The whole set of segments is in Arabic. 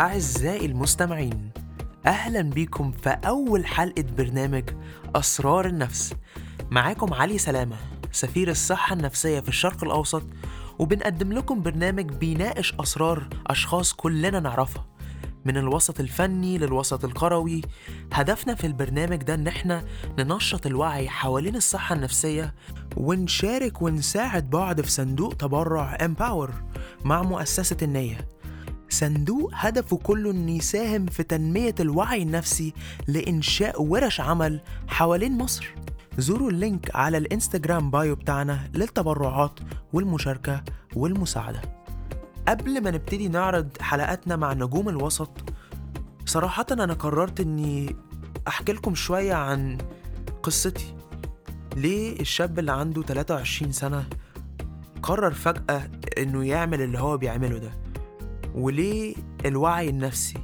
أعزائي المستمعين أهلا بيكم في أول حلقة برنامج أسرار النفس. معاكم علي سلامة سفير الصحة النفسية في الشرق الأوسط وبنقدم لكم برنامج بيناقش أسرار أشخاص كلنا نعرفها من الوسط الفني للوسط القروي هدفنا في البرنامج ده إن إحنا ننشط الوعي حوالين الصحة النفسية ونشارك ونساعد بعض في صندوق تبرع امباور مع مؤسسة النية. صندوق هدفه كله انه يساهم في تنمية الوعي النفسي لإنشاء ورش عمل حوالين مصر. زوروا اللينك على الإنستجرام بايو بتاعنا للتبرعات والمشاركة والمساعدة. قبل ما نبتدي نعرض حلقاتنا مع نجوم الوسط صراحة أنا قررت إني أحكي لكم شوية عن قصتي. ليه الشاب اللي عنده 23 سنة قرر فجأة إنه يعمل اللي هو بيعمله ده؟ وليه الوعي النفسي؟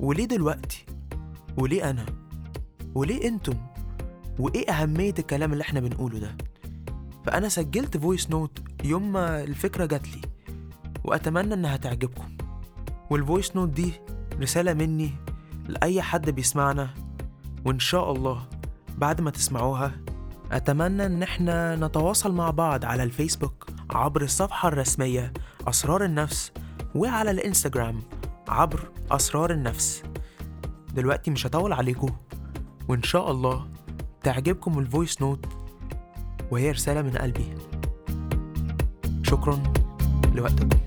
وليه دلوقتي؟ وليه أنا؟ وليه أنتم؟ وإيه أهمية الكلام اللي إحنا بنقوله ده؟ فأنا سجلت voice note يوم ما الفكرة جاتلي وأتمنى إنها تعجبكم. وال voice note دي رسالة مني لأي حد بيسمعنا وإن شاء الله بعد ما تسمعوها أتمنى إن إحنا نتواصل مع بعض على الفيسبوك عبر الصفحة الرسمية أسرار النفس وعلى الإنستجرام عبر أسرار النفس. دلوقتي مش هطول عليكم وإن شاء الله تعجبكم ال voice note وهي رسالة من قلبي. شكرا لوقتكم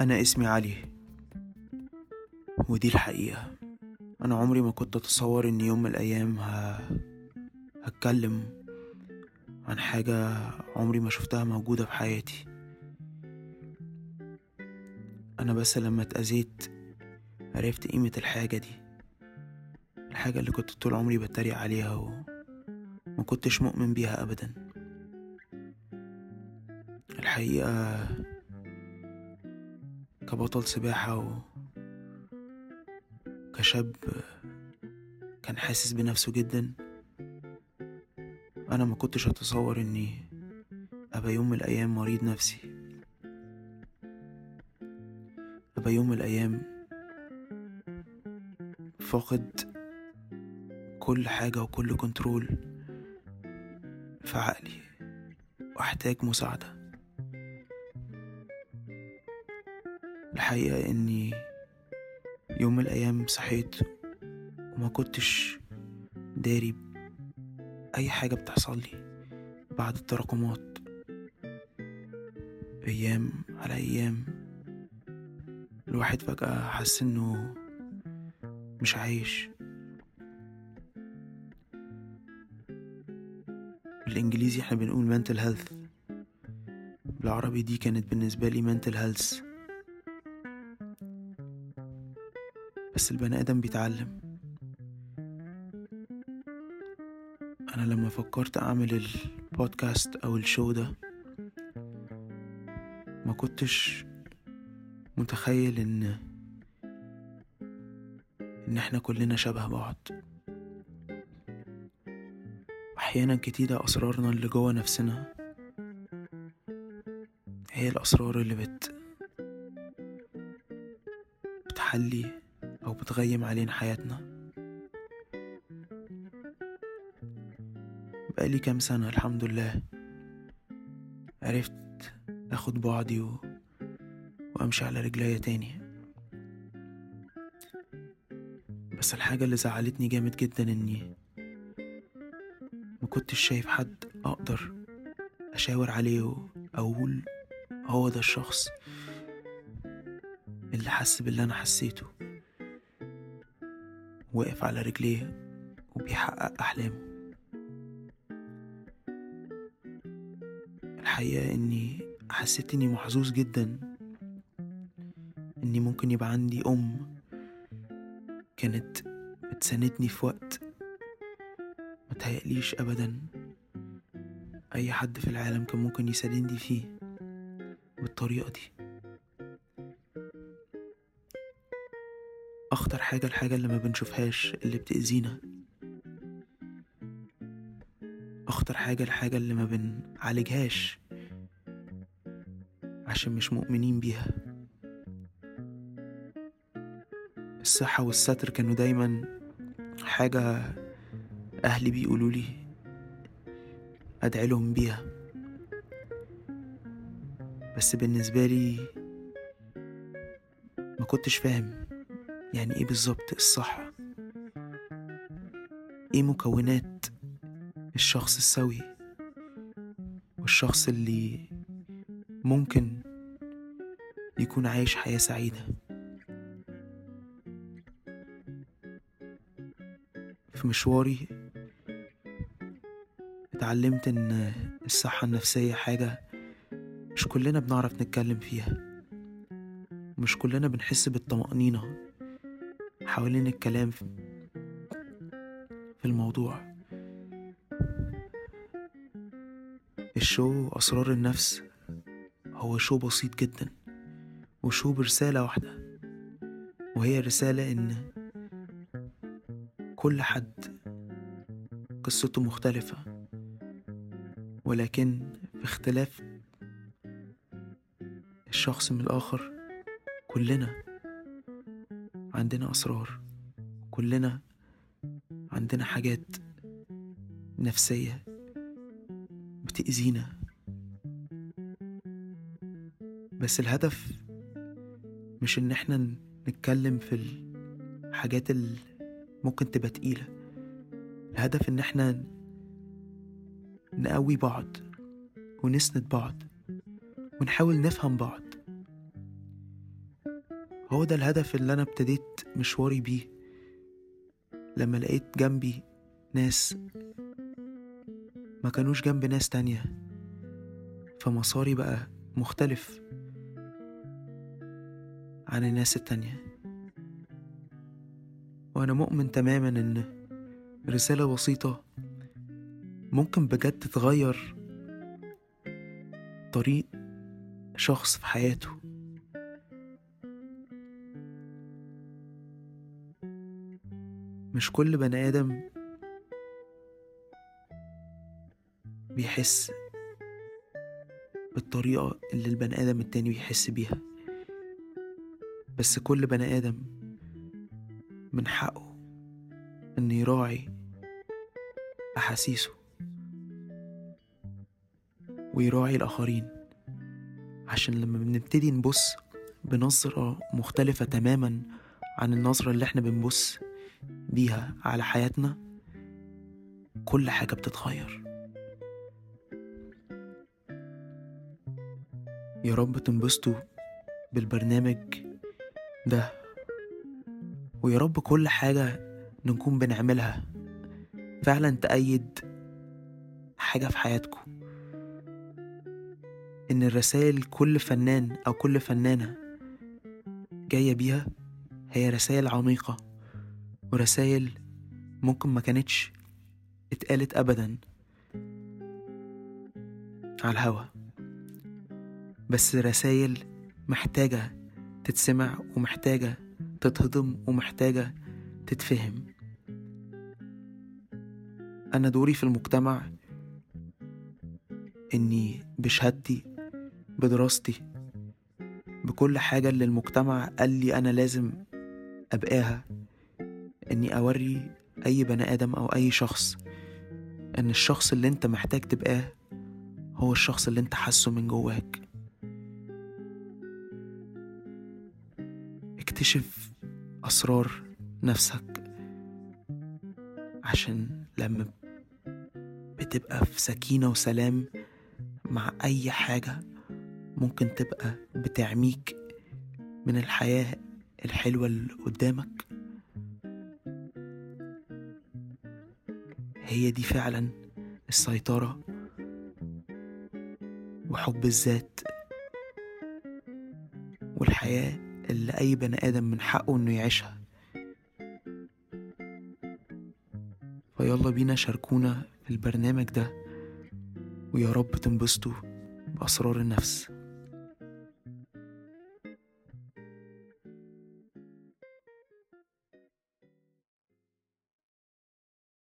أنا اسمي علي ودي الحقيقة. أنا عمري ما كنت أتصور إن يوم من الأيام ه... هتكلم عن حاجة عمري ما شفتها موجودة في حياتي. أنا بس لما اتأذيت عرفت قيمة الحاجة دي. الحاجة اللي كنت طول عمري بتريق عليها وما كنتش مؤمن بيها أبدا. الحقيقة كبطل سباحة و كشاب كان حاسس بنفسه جدا. أنا ما كنتش أتصور إني أبقى يوم من الأيام مريض نفسي. أبقى يوم من الأيام فاقد كل حاجة وكل كنترول في عقلي وأحتاج مساعدة. الحقيقة إني يوم من الأيام صحيت وما كنتش داري أي حاجة بتحصل لي بعد التراكمات. أيام على أيام. الواحد فجأة حس إنه مش عايش. بالإنجليزي إحنا بنقول mental health. بالعربي دي كانت بالنسبة لي mental health. بس البني آدم بيتعلم. أنا لما فكرت أعمل البودكاست أو الشو ده ما كنتش متخيل إن إن إحنا كلنا شبه بعض. أحيانا كتيرة أسرارنا اللي جوا نفسنا هي الأسرار اللي بت بتحلي أو بتغيم علينا حياتنا. بقالي كام سنة الحمد لله. عرفت أخد بعضي و... وأمشي على رجليا تاني. بس الحاجة اللي زعلتني جامد جدا إني ما كنتش شايف حد أقدر أشاور عليه وأقول هو ده الشخص اللي حس باللي أنا حسيته. واقف على رجليه وبيحقق أحلامه. الحقيقة إني حسيت إني محظوظ جدا. إني ممكن يبقى عندي أم كانت بتساندني في وقت متهيأليش أبدا أي حد في العالم كان ممكن يساندني فيه بالطريقة دي. أخطر حاجة الحاجة اللي ما بنشوفهاش اللي بتأذينا. أخطر حاجة الحاجة اللي ما بنعالجهاش. عشان مش مؤمنين بيها. الصحة والستر كانوا دايما حاجة أهلي بيقولوا لي بيها. بس بالنسبة لي ما كنتش فاهم يعني إيه بالظبط الصحة. إيه مكونات الشخص السوي والشخص اللي ممكن يكون عايش حياة سعيدة. في مشواري اتعلمت إن الصحة النفسية حاجة مش كلنا بنعرف نتكلم فيها. مش كلنا بنحس بالطمأنينة حوالين الكلام في الموضوع. الشو أسرار النفس هو شو بسيط جدا. وشو برسالة واحدة. وهي رسالة إن كل حد قصته مختلفة. ولكن في اختلاف الشخص من الآخر كلنا عندنا أسرار. كلنا عندنا حاجات نفسية بتأذينا. بس الهدف مش إن إحنا نتكلم في الحاجات اللي ممكن تبقى تقيلة. الهدف إن إحنا نقوي بعض ونسند بعض ونحاول نفهم بعض. هو ده الهدف اللي أنا ابتديت مشواري بيه. لما لقيت جنبي ناس ما كانوش جنب ناس تانية فمساري بقى مختلف. عن الناس التانية. وأنا مؤمن تماما إن رسالة بسيطة ممكن بجد تغير طريق شخص في حياته. مش كل بني آدم بيحس بالطريقة اللي البني آدم التاني بيحس بيها. بس كل بني آدم من حقه إن يراعي أحاسيسه ويراعي الآخرين. عشان لما بنبتدي نبص بنظرة مختلفة تماما عن النظرة اللي إحنا بنبص بيها على حياتنا كل حاجة بتتغير. يا رب تنبسطوا بالبرنامج ده. ويا رب كل حاجة نكون بنعملها. فعلا تأيد حاجة في حياتكم. إن الرسائل كل فنان أو كل فنانة جاية بيها هي رسائل عميقة ورسائل ممكن ما كانتش اتقالت أبدا على الهوا. بس رسائل محتاجة تتسمع ومحتاجة تتهضم ومحتاجة تتفهم. أنا دوري في المجتمع إني بشهادتي بدراستي بكل حاجة اللي المجتمع قال لي أنا لازم أبقاها إني أوري أي بني آدم أو أي شخص إن الشخص اللي أنت محتاج تبقاه هو الشخص اللي أنت حاسه من جواك. اكتشف أسرار نفسك عشان لما بتبقى في سكينة وسلام مع أي حاجة ممكن تبقى بتعميك من الحياة الحلوة اللي قدامك. هي دي فعلا السيطرة وحب الذات والحياة اللي أي بني آدم من حقه إنه يعيشها. فيلا بينا شاركونا في البرنامج ده ويا رب تنبسطوا بأسرار النفس.